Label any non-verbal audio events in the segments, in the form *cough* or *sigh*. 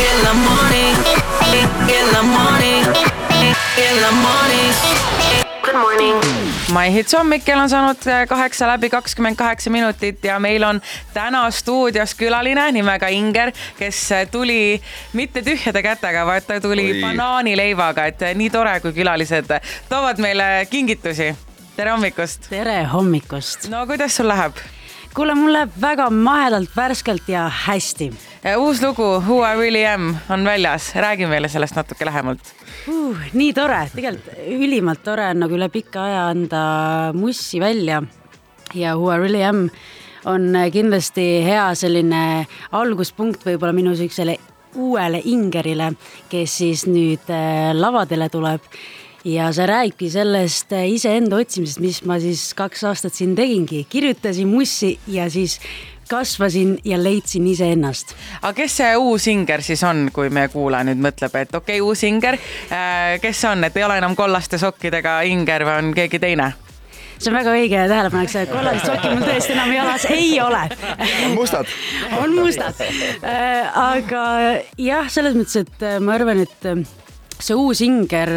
in the morning, in the morning, in the morning. Good morning. My Hits hommik, kell on saanud kaheksa läbi kakskümmend kaheksa minutit ja meil on täna stuudios külaline nimega Inger, kes tuli mitte tühjade kätega, vaid ta tuli Oi. banaanileivaga, et nii tore, kui külalised toovad meile kingitusi. tere hommikust. tere hommikust. no kuidas sul läheb? Kuule, mul läheb väga mahedalt, värskelt ja hästi. Uus lugu Who I really am on väljas, räägi meile sellest natuke lähemalt. Uh,. nii tore, tegelikult ülimalt tore on nagu üle pika aja anda mussi välja. Ja Who I really am on kindlasti hea selline alguspunkt võib-olla minu siuksele uuele Ingerile, kes siis nüüd äh, lavadele tuleb ja see räägibki sellest äh, iseenda otsimisest, mis ma siis kaks aastat siin tegingi, kirjutasin mussi ja siis kasvasin ja leidsin iseennast. aga kes see uus Inger siis on, kui meie kuulaja nüüd mõtleb, et okei okay,, uus Inger, kes see on, et ei ole enam kollaste sokkidega Inger või on keegi teine? see on väga õige tähelepanek, see kollased sokid mul tõesti enam jalas ei ole. on mustad on mustad. aga jah, selles mõttes, et ma arvan, et see uus Inger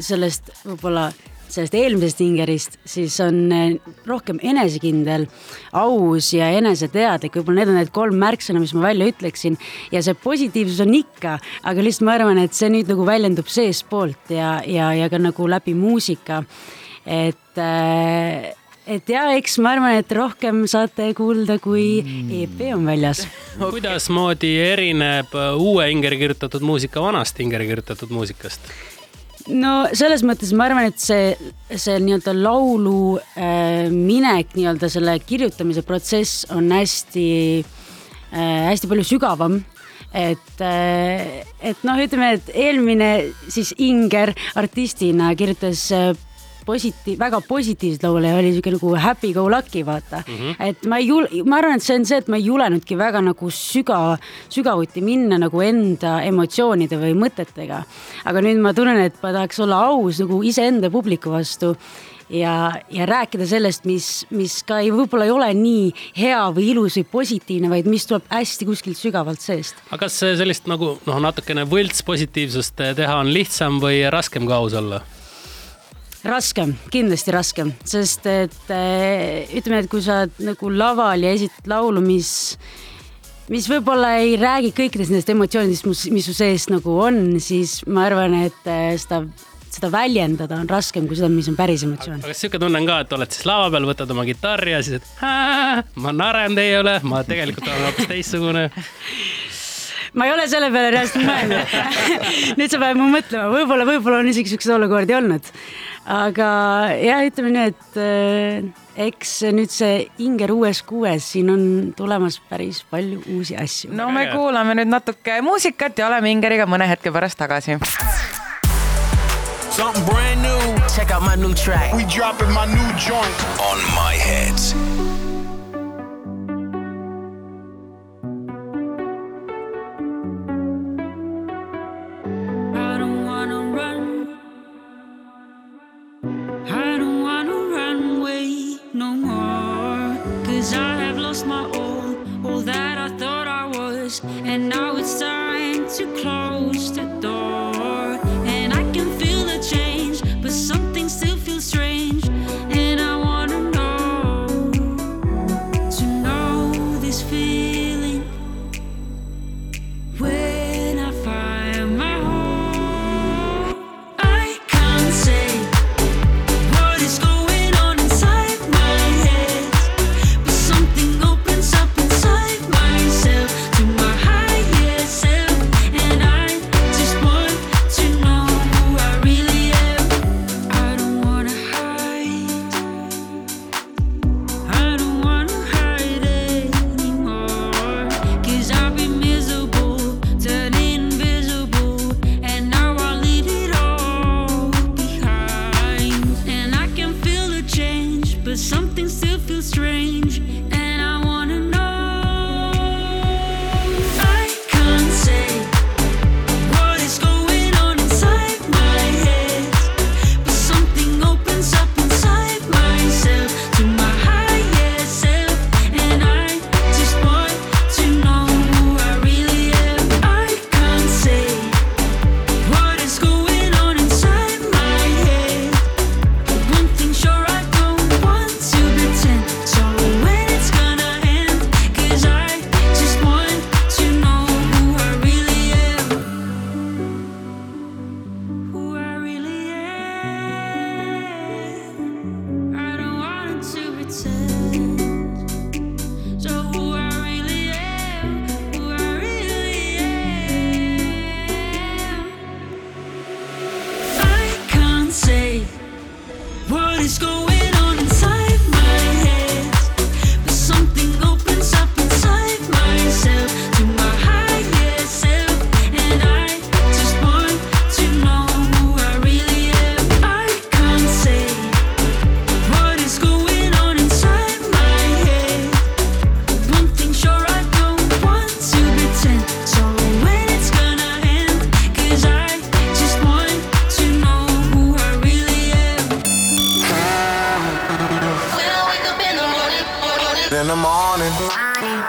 sellest võib-olla sellest eelmisest Ingerist, siis on rohkem enesekindel, aus ja eneseteadlik, võib-olla need on need kolm märksõna, mis ma välja ütleksin. ja see positiivsus on ikka, aga lihtsalt ma arvan, et see nüüd nagu väljendub seestpoolt ja, ja, ja ka nagu läbi muusika. et äh, et ja eks ma arvan, et rohkem saate kuulda, kui EP on väljas. *laughs* Okay.. kuidasmoodi erineb uue Ingeri kirjutatud muusika vanast Ingeri kirjutatud muusikast? no selles mõttes ma arvan, et see, see nii-öelda laulu äh, minek, nii-öelda selle kirjutamise protsess on hästi äh,, hästi palju sügavam. Et, et noh, ütleme, et eelmine siis Inger artistina kirjutas positiiv, väga positiivseid laule ja oli siuke nagu happy go lucky, vaata mm. -hmm. et ma ei jul-, ma arvan, et see on see, et ma ei julenudki väga nagu süga, sügavuti minna nagu enda emotsioonide või mõtetega. aga nüüd ma tunnen, et ma tahaks olla aus nagu iseenda publiku vastu ja, ja rääkida sellest, mis, mis ka ei, võib-olla ei ole nii hea või ilus või positiivne, vaid mis tuleb hästi kuskilt sügavalt seest. aga kas sellist nagu noh, natukene võlts positiivsust teha on lihtsam või raskem ka aus olla? Raskem, kindlasti raskem, sest et ütleme, et kui sa oled nagu laval ja esitad laulu, mis, mis võib-olla ei räägi kõikidest nendest emotsioonidest, mis su sees nagu on, siis ma arvan, et seda seda väljendada on raskem kui seda, mis on päris emotsioon. aga kas sihuke tunne on ka, et oled siis lava peal, võtad oma kitarri ja siis, et ma naeran teie üle, ma tegelikult olen hoopis teistsugune ma ei ole selle peale reaalselt mõelnud *laughs* nüüd sa paned mu mõtlema, võib-olla, võib-olla on isegi siukseid olukordi olnud. Aga jah, ütleme nii, et äh, eks nüüd see Inger uues kuues, siin on tulemas päris palju uusi asju. no me kuulame nüüd natuke muusikat ja oleme Ingeriga mõne hetke pärast tagasi. Something brand new. Check out my new track. We dropping my new joint on my heads. And now it's time to close the door.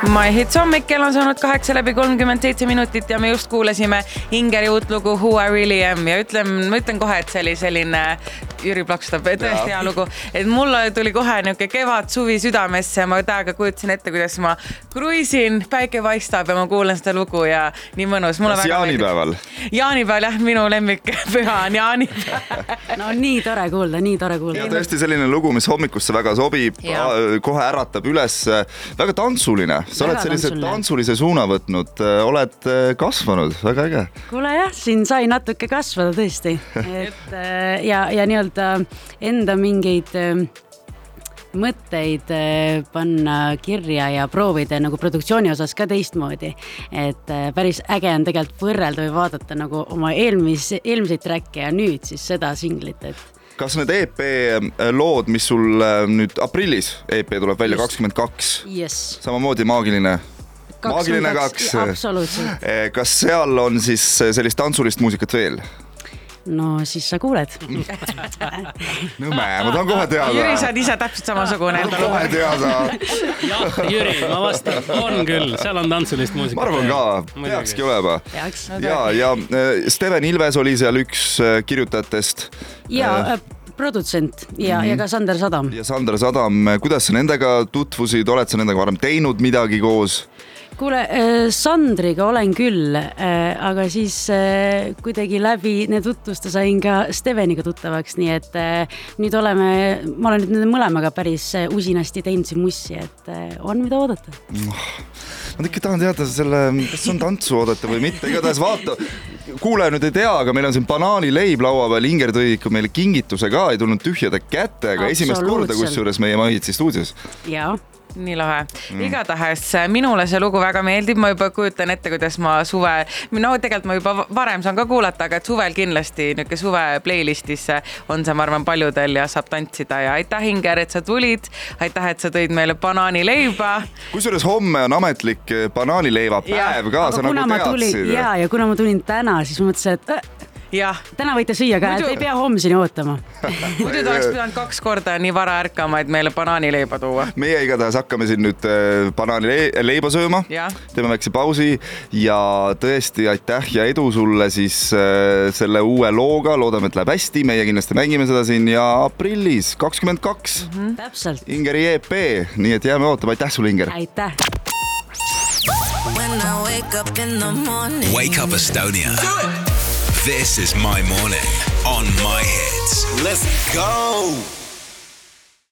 My Hits hommik, kell on saanud kaheksa läbi kolmkümmend seitse minutit ja me just kuulasime Ingeri uut lugu Who I really am ja ütlen, ma ütlen kohe, et see oli selline, Jüri plaksutab, tõesti hea lugu, et mulle tuli kohe niisugune kevad-suvi südamesse ma täiega kujutasin ette, kuidas ma kruiisin, päike paistab ja ma kuulan seda lugu ja nii mõnus. kas jaanipäeval? jaanipäeval jah, minu lemmikkpüha on jaanipäev. *laughs* no nii tore kuulda, nii tore kuulda. ja tõesti selline lugu, mis hommikusse väga sobib, kohe äratab üles, väga tantsuline, sa oled sellise tantsulise suuna võtnud, oled kasvanud, väga äge. kuule jah, siin sai natuke kasvada tõesti, et ja, ja nii-öelda enda mingeid mõtteid panna kirja ja proovida nagu produktsiooni osas ka teistmoodi. et päris äge on tegelikult võrrelda või vaadata nagu oma eelmis, eelmiseid track'e ja nüüd siis seda singlit, et kas need EP lood, mis sul nüüd aprillis, EP tuleb välja kakskümmend kaks, samamoodi maagiline? maagiline kaks, absoluutselt. kas seal on siis sellist tantsulist muusikat veel? No siis sa kuuled *laughs* nõme, ma tahan kohe teada. Jüri, sa oled ise täpselt samasugune. kohe teada. jah, Jüri, ma vastan, on küll, seal on tantsulist muusikat. ma arvan ka, peakski olema. ja, ja Steven Ilves oli seal üks kirjutajatest. ja äh, produtsent ja mm, -hmm. ja ka Sander Sadam. ja Sander Sadam, kuidas sa nendega tutvusid, oled sa nendega varem teinud midagi koos? Kuule, Sandriga olen küll, aga siis kuidagi läbi need tutvuste sain ka Steveniga tuttavaks, nii et nüüd oleme, ma olen nüüd nende mõlemaga päris usinasti teinud siin mussi, et on, mida oodata. ma ikka tahan teada selle, kas on tantsu oodata või mitte, igatahes vaata kuulaja nüüd ei tea, aga meil on siin banaanileib laua peal, Inger tõi ikka meile kingituse ka, ei tulnud tühjade kätega, esimest korda kusjuures meie Mahitsi stuudios. jaa nii lahe mm., igatahes minule see lugu väga meeldib, ma juba kujutan ette, kuidas ma suve, no tegelikult ma juba varem saan ka kuulata, aga et suvel kindlasti niisugune suve playlist'is on see, ma arvan, paljudel ja saab tantsida ja aitäh, Inger, et sa tulid. aitäh, et sa tõid meile banaanileiba. kusjuures homme on ametlik banaanileiva päev ka, sa nagu teadsid. ja, ja kuna ma tulin täna, siis ma mõtlesin, et äh, täna võite süüa ka, et ei pea homseni ootama *laughs* muidu ta oleks pidanud kaks korda nii vara ärkama, et meile banaanileiba tuua. meie igatahes hakkame siin nüüd äh, banaanileiba sööma, teeme väikse pausi ja tõesti aitäh ja edu sulle siis äh, selle uue looga, loodame, et läheb hästi, meie kindlasti mängime seda siin ja aprillis kakskümmend kaks. Mhm. täpselt. Ingeri EP, nii et jääme ootama, aitäh sulle, Inger. aitäh. When I wake up in the morning. Wake up Estonia. This is my morning on my hits. Let's go.